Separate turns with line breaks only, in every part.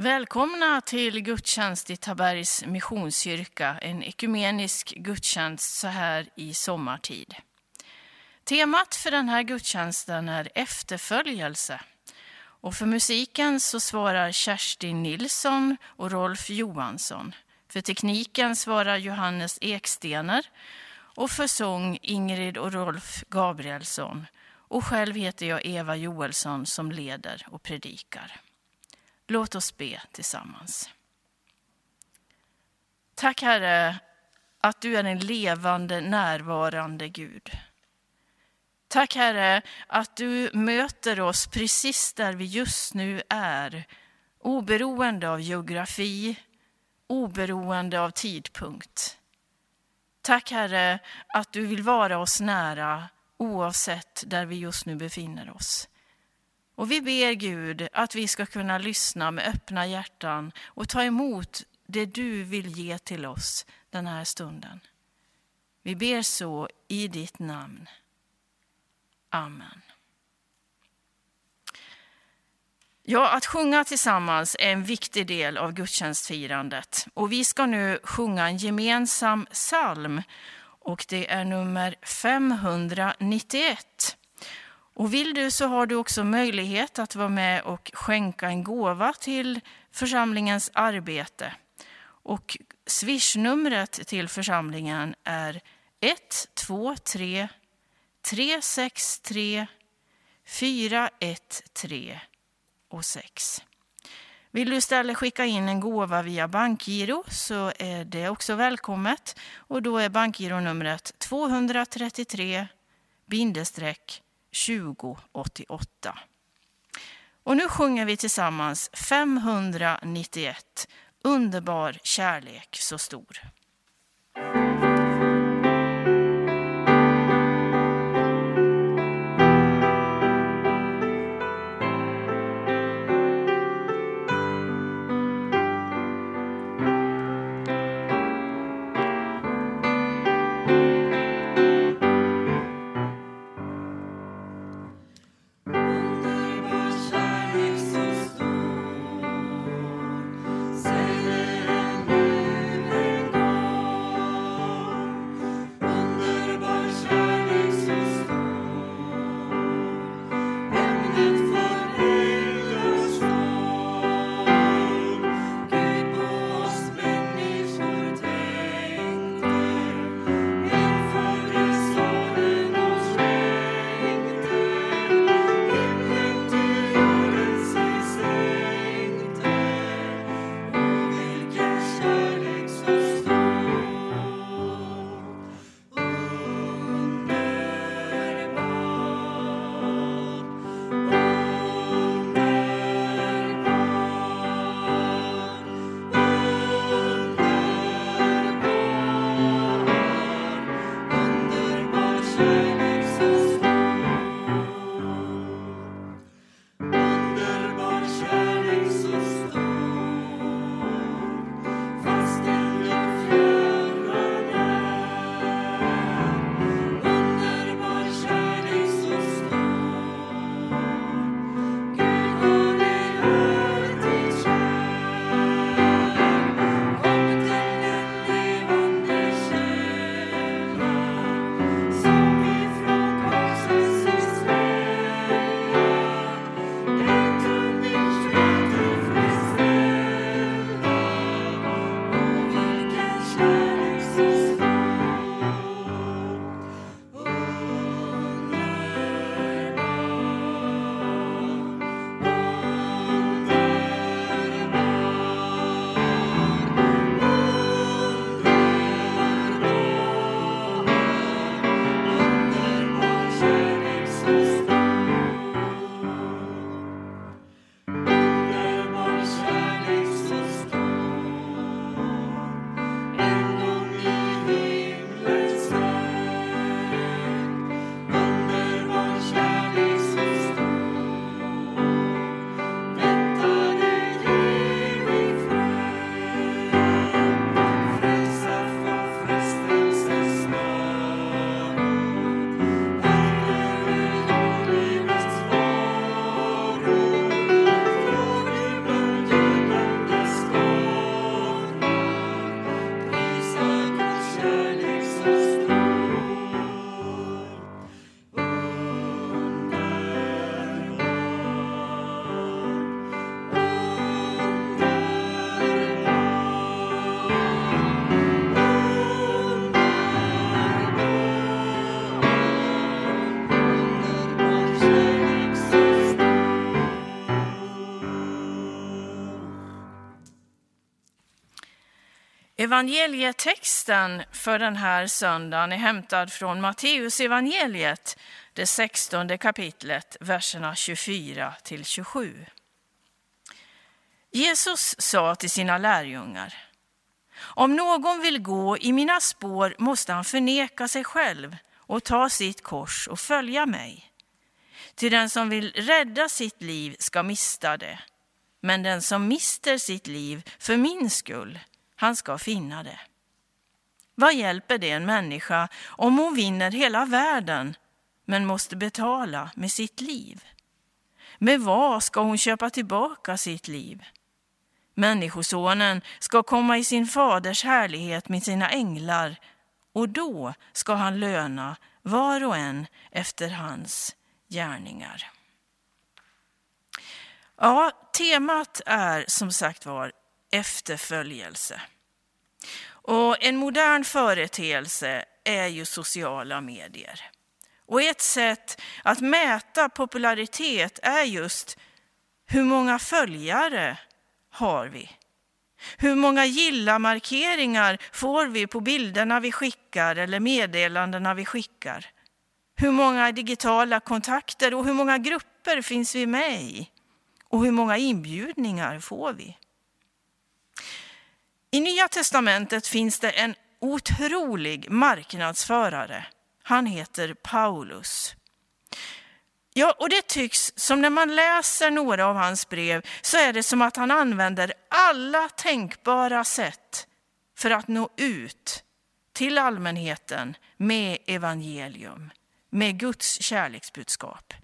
Välkomna till gudstjänst i Tabergs Missionskyrka, en ekumenisk gudstjänst så här i sommartid. Temat för den här gudstjänsten är efterföljelse. Och för musiken så svarar Kerstin Nilsson och Rolf Johansson. För tekniken svarar Johannes Ekstener och för sång Ingrid och Rolf Gabrielsson. Och själv heter jag Eva Joelsson som leder och predikar. Låt oss be tillsammans. Tack Herre att du är en levande, närvarande Gud. Tack Herre att du möter oss precis där vi just nu är, oberoende av geografi, oberoende av tidpunkt. Tack Herre att du vill vara oss nära oavsett där vi just nu befinner oss. Och vi ber Gud att vi ska kunna lyssna med öppna hjärtan och ta emot det du vill ge till oss den här stunden. Vi ber så i ditt namn. Amen. Ja, att sjunga tillsammans är en viktig del av gudstjänstfirandet. Och vi ska nu sjunga en gemensam psalm och det är nummer 591. Och vill du så har du också möjlighet att vara med och skänka en gåva till församlingens arbete. Och swishnumret till församlingen är 123 363 413 och 6. Vill du istället skicka in en gåva via bankgiro så är det också välkommet. Och då är bankgironumret 233 bindestreck 2088. Och nu sjunger vi tillsammans 591 Underbar kärlek så stor. Evangelietexten för den här söndagen är hämtad från Matteus evangeliet, det 16 kapitlet, verserna 24 till 27. Jesus sa till sina lärjungar, om någon vill gå i mina spår måste han förneka sig själv och ta sitt kors och följa mig. Till den som vill rädda sitt liv ska mista det, men den som mister sitt liv för min skull han ska finna det. Vad hjälper det en människa om hon vinner hela världen men måste betala med sitt liv? Med vad ska hon köpa tillbaka sitt liv? Människosonen ska komma i sin faders härlighet med sina änglar och då ska han löna var och en efter hans gärningar. Ja, temat är som sagt var efterföljelse. Och en modern företeelse är ju sociala medier. Och ett sätt att mäta popularitet är just hur många följare har vi? Hur många gilla-markeringar får vi på bilderna vi skickar eller meddelandena vi skickar? Hur många digitala kontakter och hur många grupper finns vi med i? Och hur många inbjudningar får vi? I Nya testamentet finns det en otrolig marknadsförare. Han heter Paulus. Ja, och det tycks som när man läser några av hans brev så är det som att han använder alla tänkbara sätt för att nå ut till allmänheten med evangelium, med Guds kärleksbudskap.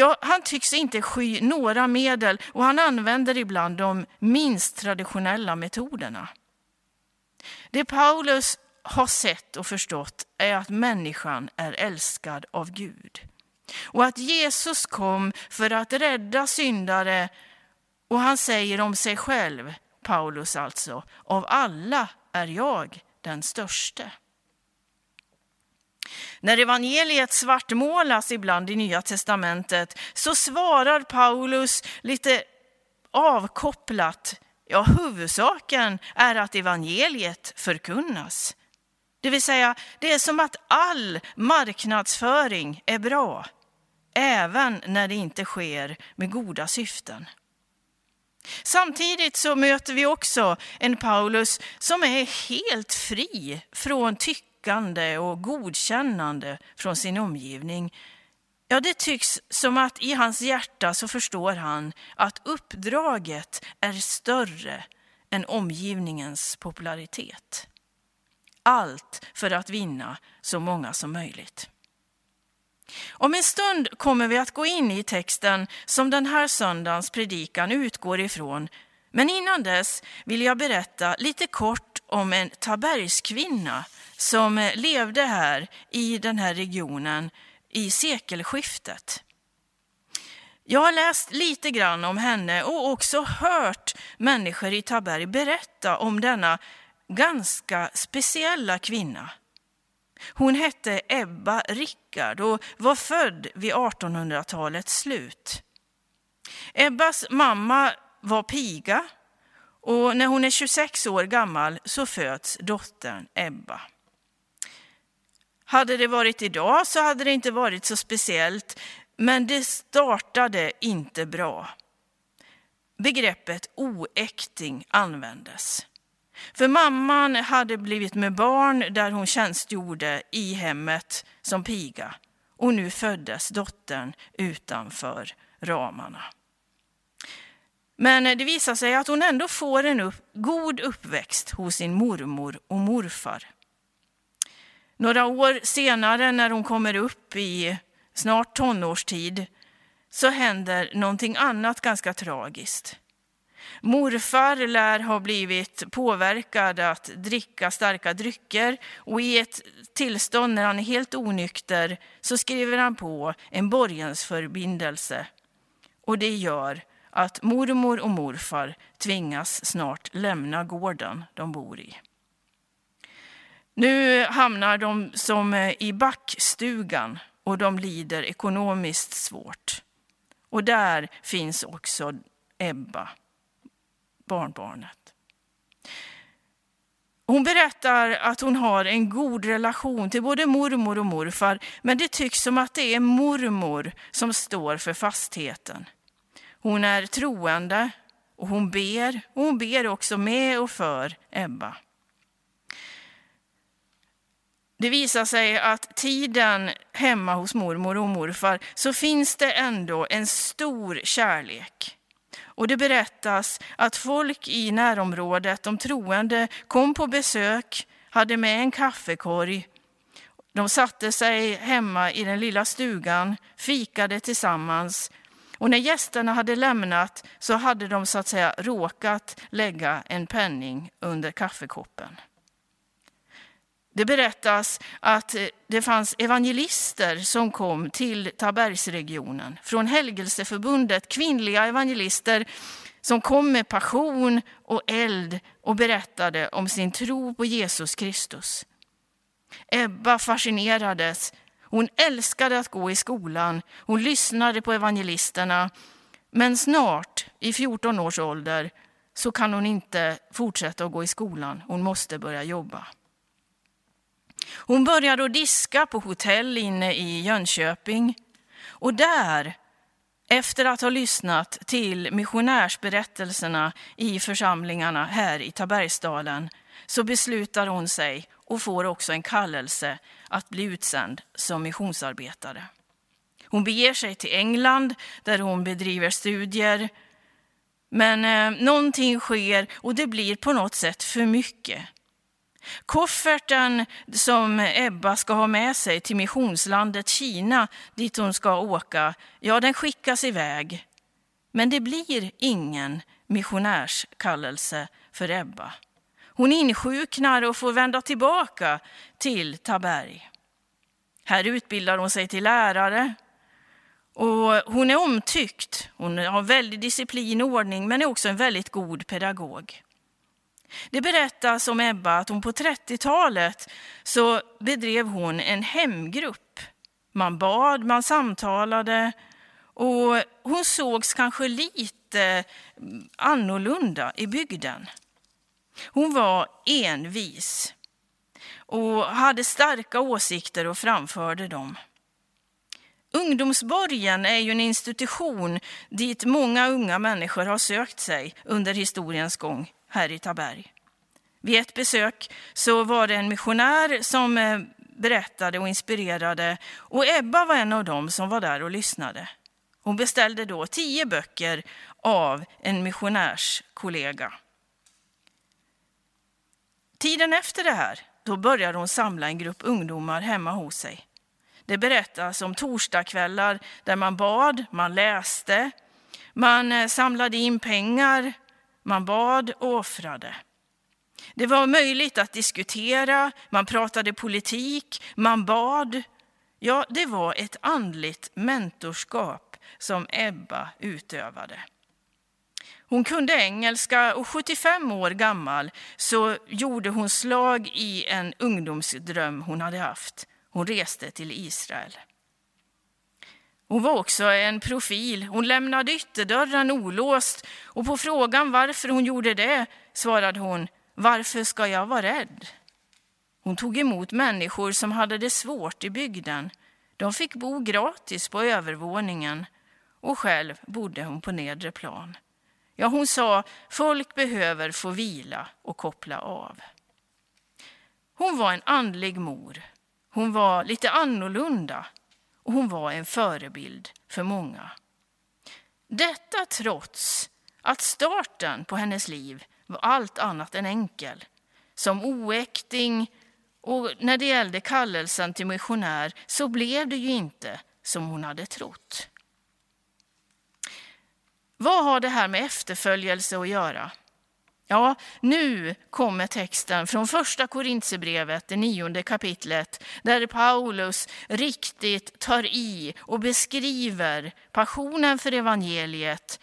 Ja, han tycks inte sky några medel och han använder ibland de minst traditionella metoderna. Det Paulus har sett och förstått är att människan är älskad av Gud och att Jesus kom för att rädda syndare och han säger om sig själv, Paulus alltså, av alla är jag den störste. När evangeliet svartmålas ibland i Nya testamentet så svarar Paulus lite avkopplat, ja huvudsaken är att evangeliet förkunnas. Det vill säga, det är som att all marknadsföring är bra, även när det inte sker med goda syften. Samtidigt så möter vi också en Paulus som är helt fri från tycke tyckande och godkännande från sin omgivning. Ja, det tycks som att i hans hjärta så förstår han att uppdraget är större än omgivningens popularitet. Allt för att vinna så många som möjligt. Om en stund kommer vi att gå in i texten som den här söndagens predikan utgår ifrån. Men innan dess vill jag berätta lite kort om en Tabergskvinna som eh, levde här i den här regionen i sekelskiftet. Jag har läst lite grann om henne och också hört människor i Taberg berätta om denna ganska speciella kvinna. Hon hette Ebba Rickard och var född vid 1800-talets slut. Ebbas mamma var piga och när hon är 26 år gammal så föds dottern Ebba. Hade det varit idag så hade det inte varit så speciellt, men det startade inte bra. Begreppet oäkting användes. För mamman hade blivit med barn där hon tjänstgjorde i hemmet som piga och nu föddes dottern utanför ramarna. Men eh, det visar sig att hon ändå får en upp, god uppväxt hos sin mormor och morfar. Några år senare när hon kommer upp i snart tonårstid så händer någonting annat ganska tragiskt. Morfar lär ha blivit påverkad att dricka starka drycker och i ett tillstånd när han är helt onykter så skriver han på en borgensförbindelse. Och det gör att mormor och morfar tvingas snart lämna gården de bor i. Nu hamnar de som eh, i backstugan och de lider ekonomiskt svårt. Och där finns också Ebba, barnbarnet. Hon berättar att hon har en god relation till både mormor och morfar, men det tycks som att det är mormor som står för fastheten. Hon är troende och hon ber, och hon ber också med och för Ebba. Det visar sig att tiden hemma hos mormor och morfar så finns det ändå en stor kärlek. Och det berättas att folk i närområdet, de troende, kom på besök, hade med en kaffekorg. De satte sig hemma i den lilla stugan, fikade tillsammans och när gästerna hade lämnat så hade de så att säga råkat lägga en penning under kaffekoppen. Det berättas att eh, det fanns evangelister som kom till Tabergsregionen från Helgelseförbundet, kvinnliga evangelister som kom med passion och eld och berättade om sin tro på Jesus Kristus. Ebba fascinerades. Hon älskade att gå i skolan. Hon lyssnade på evangelisterna. Men snart, i 14 års ålder, så kan hon inte fortsätta att gå i skolan. Hon måste börja jobba. Hon började att diska på hotell inne i Jönköping. Och där, efter att ha lyssnat till missionärsberättelserna i församlingarna här i Tabergsdalen, så beslutar hon sig och får också en kallelse att bli utsänd som missionsarbetare. Hon beger sig till England där hon bedriver studier. Men eh, någonting sker och det blir på något sätt för mycket. Kofferten som Ebba ska ha med sig till missionslandet Kina, dit hon ska åka, ja, den skickas iväg. Men det blir ingen missionärskallelse för Ebba. Hon insjuknar och får vända tillbaka till Taberg. Här utbildar hon sig till lärare. Och hon är omtyckt. Hon har väldig disciplin och ordning, men är också en väldigt god pedagog. Det berättas om Ebba att hon på 30-talet så bedrev hon en hemgrupp. Man bad, man samtalade och hon sågs kanske lite annorlunda i bygden. Hon var envis och hade starka åsikter och framförde dem. Ungdomsborgen är ju en institution dit många unga människor har sökt sig under historiens gång här i Taberg. Vid ett besök så var det en missionär som eh, berättade och inspirerade och Ebba var en av dem som var där och lyssnade. Hon beställde då tio böcker av en missionärskollega. Tiden efter det här, då började hon samla en grupp ungdomar hemma hos sig. Det berättas om torsdagskvällar där man bad, man läste, man eh, samlade in pengar man bad och offrade. Det var möjligt att diskutera, man pratade politik, man bad. Ja, det var ett andligt mentorskap som Ebba utövade. Hon kunde engelska och 75 år gammal så gjorde hon slag i en ungdomsdröm hon hade haft. Hon reste till Israel. Hon var också en profil. Hon lämnade ytterdörren olåst och på frågan varför hon gjorde det svarade hon, varför ska jag vara rädd? Hon tog emot människor som hade det svårt i bygden. De fick bo gratis på övervåningen och själv bodde hon på nedre plan. Ja, hon sa, folk behöver få vila och koppla av. Hon var en andlig mor. Hon var lite annorlunda och hon var en förebild för många. Detta trots att starten på hennes liv var allt annat än enkel. Som oäkting och när det gällde kallelsen till missionär så blev det ju inte som hon hade trott. Vad har det här med efterföljelse att göra? Ja, nu kommer texten från första Korintierbrevet, det nionde kapitlet, där Paulus riktigt tar i och beskriver passionen för evangeliet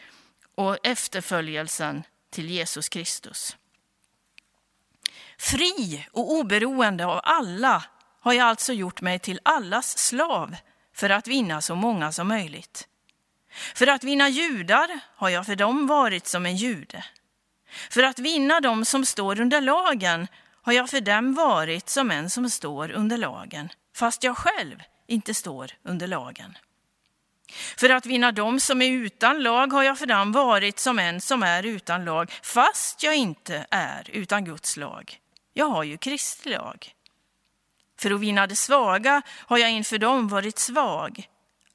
och efterföljelsen till Jesus Kristus. Fri och oberoende av alla har jag alltså gjort mig till allas slav för att vinna så många som möjligt. För att vinna judar har jag för dem varit som en jude för att vinna dem som står under lagen har jag för dem varit som en som står under lagen, fast jag själv inte står under lagen. För att vinna dem som är utan lag har jag för dem varit som en som är utan lag, fast jag inte är utan Guds lag. Jag har ju Kristi lag. För att vinna de svaga har jag inför dem varit svag.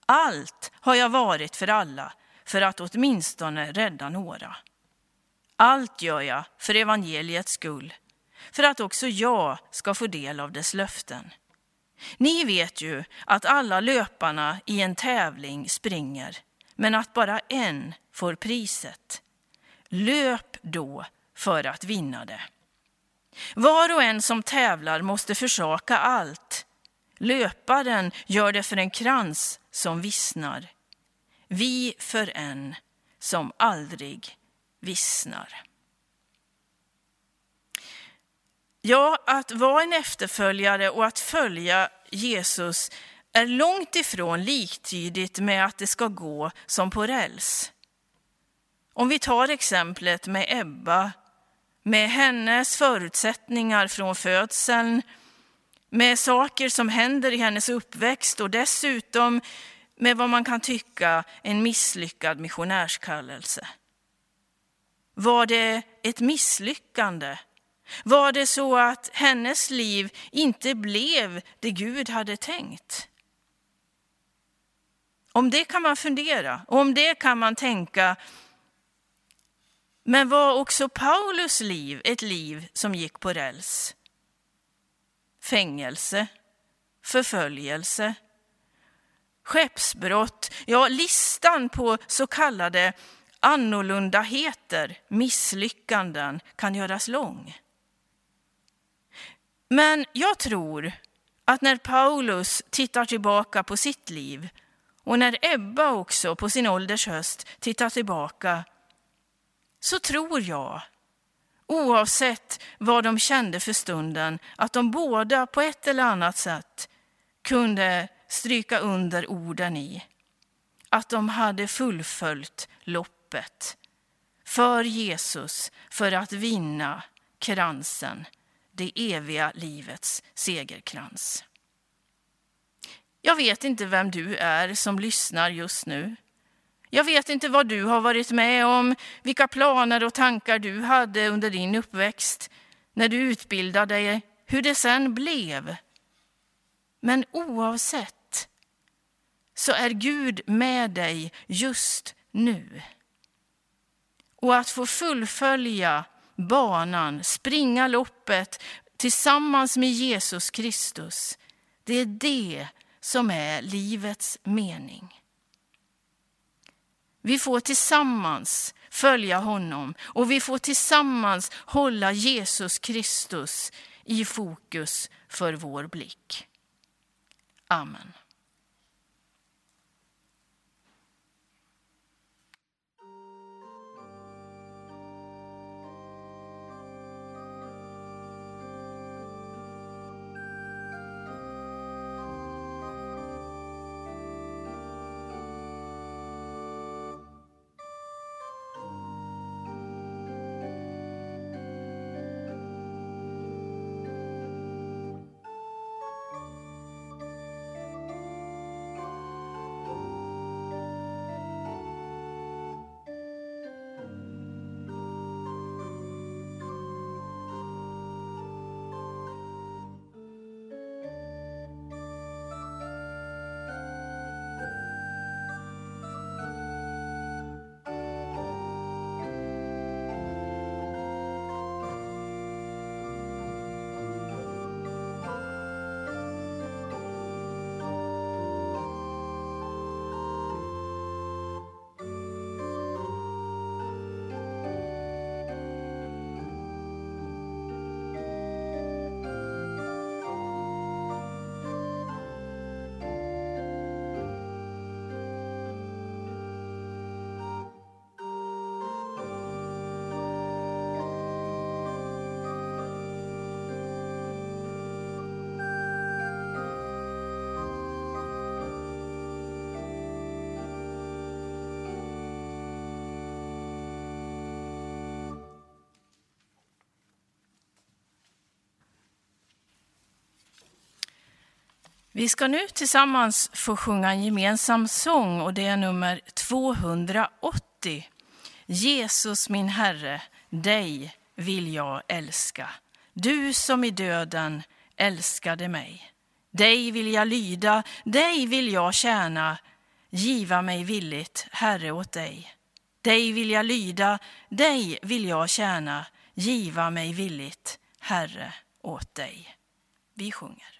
Allt har jag varit för alla, för att åtminstone rädda några. Allt gör jag för evangeliets skull, för att också jag ska få del av dess löften. Ni vet ju att alla löparna i en tävling springer, men att bara en får priset. Löp då för att vinna det. Var och en som tävlar måste försaka allt. Löparen gör det för en krans som vissnar. Vi för en som aldrig vissnar. Ja, att vara en efterföljare och att följa Jesus är långt ifrån liktydigt med att det ska gå som på räls. Om vi tar exemplet med Ebba, med hennes förutsättningar från födseln, med saker som händer i hennes uppväxt och dessutom med vad man kan tycka en misslyckad missionärskallelse. Var det ett misslyckande var det så att hennes liv inte blev det Gud hade tänkt? Om det kan man fundera och om det kan man tänka. Men var också Paulus liv ett liv som gick på räls? Fängelse, förföljelse, skeppsbrott, ja listan på så kallade annorlundaheter, misslyckanden kan göras lång. Men jag tror att när Paulus tittar tillbaka på sitt liv och när Ebba också på sin ålders höst tittar tillbaka så tror jag, oavsett vad de kände för stunden, att de båda på ett eller annat sätt kunde stryka under orden i att de hade fullföljt loppet för Jesus för att vinna kransen det eviga livets segerkrans. Jag vet inte vem du är som lyssnar just nu. Jag vet inte vad du har varit med om, vilka planer och tankar du hade under din uppväxt, när du utbildade dig, hur det sen blev. Men oavsett så är Gud med dig just nu. Och att få fullfölja banan, springa loppet tillsammans med Jesus Kristus. Det är det som är livets mening. Vi får tillsammans följa honom och vi får tillsammans hålla Jesus Kristus i fokus för vår blick. Amen. Vi ska nu tillsammans få sjunga en gemensam sång och det är nummer 280. Jesus min Herre, dig vill jag älska. Du som i döden älskade mig. Dig vill jag lyda, dig vill jag tjäna. Giva mig villigt, Herre, åt dig. Dig vill jag lyda, dig vill jag tjäna. Giva mig villigt, Herre, åt dig. Vi sjunger.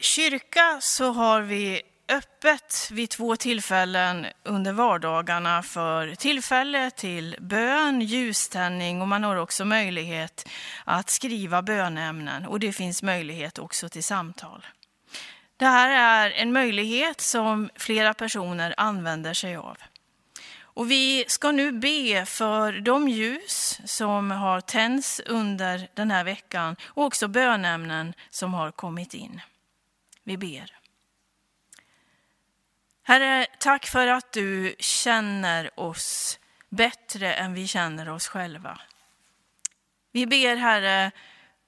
Kyrka så har vi öppet vid två tillfällen under vardagarna för tillfälle till bön, ljuständning och man har också möjlighet att skriva bönämnen och det finns möjlighet också till samtal. Det här är en möjlighet som flera personer använder sig av. Och vi ska nu be för de ljus som har tänts under den här veckan och också bönämnen som har kommit in. Vi ber. Herre, tack för att du känner oss bättre än vi känner oss själva. Vi ber, Herre,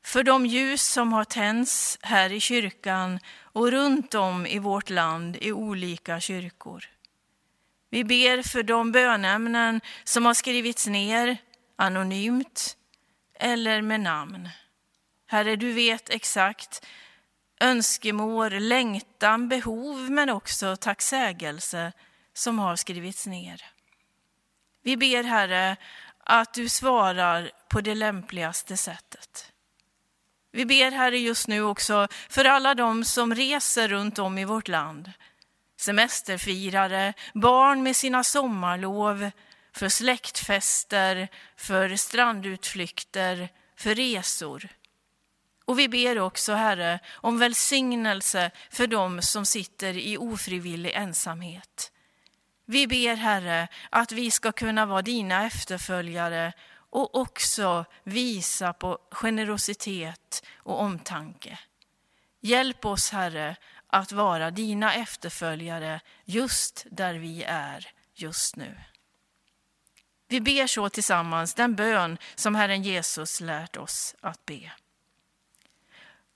för de ljus som har tänts här i kyrkan och runt om i vårt land i olika kyrkor. Vi ber för de bönämnen som har skrivits ner anonymt eller med namn. Herre, du vet exakt önskemål, längtan, behov men också tacksägelse som har skrivits ner. Vi ber Herre att du svarar på det lämpligaste sättet. Vi ber Herre just nu också för alla de som reser runt om i vårt land semesterfirare, barn med sina sommarlov, för släktfester, för strandutflykter, för resor. Och vi ber också, Herre, om välsignelse för dem som sitter i ofrivillig ensamhet. Vi ber, Herre, att vi ska kunna vara dina efterföljare och också visa på generositet och omtanke. Hjälp oss, Herre, att vara dina efterföljare just där vi är just nu. Vi ber så tillsammans den bön som Herren Jesus lärt oss att be.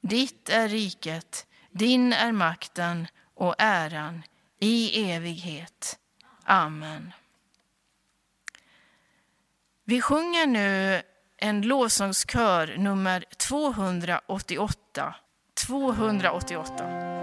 Ditt är riket, din är makten och äran i evighet. Amen. Vi sjunger nu en lovsångskör nummer 288. 288.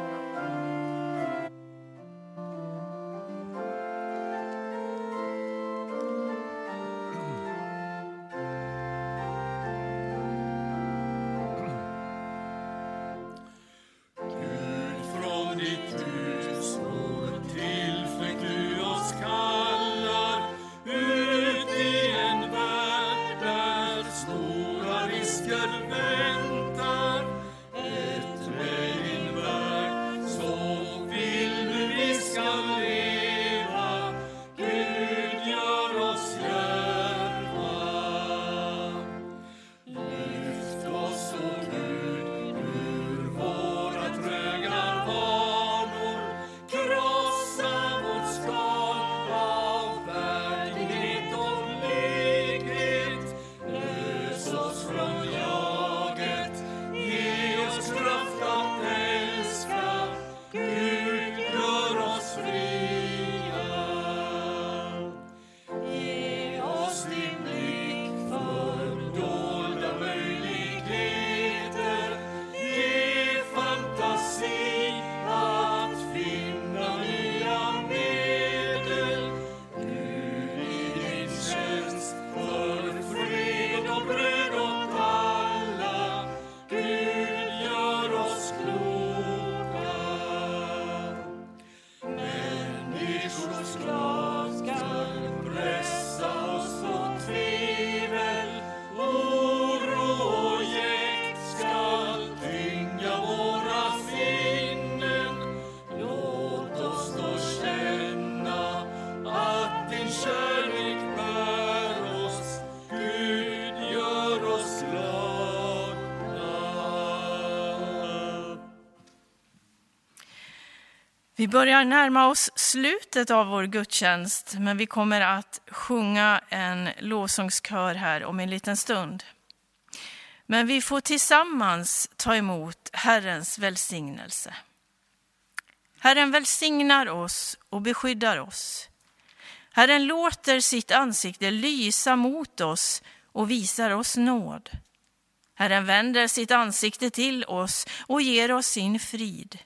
Vi börjar närma oss slutet av vår gudstjänst, men vi kommer att sjunga en lovsångskör här om en liten stund. Men vi får tillsammans ta emot Herrens välsignelse. Herren välsignar oss och beskyddar oss. Herren låter sitt ansikte lysa mot oss och visar oss nåd. Herren vänder sitt ansikte till oss och ger oss sin frid.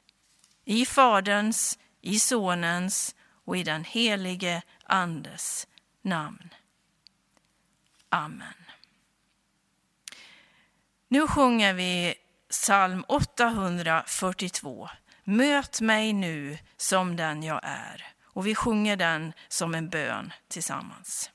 I Faderns, i Sonens och i den helige Andes namn. Amen. Nu sjunger vi psalm 842. Möt mig nu som den jag är. Och vi sjunger den som en bön tillsammans.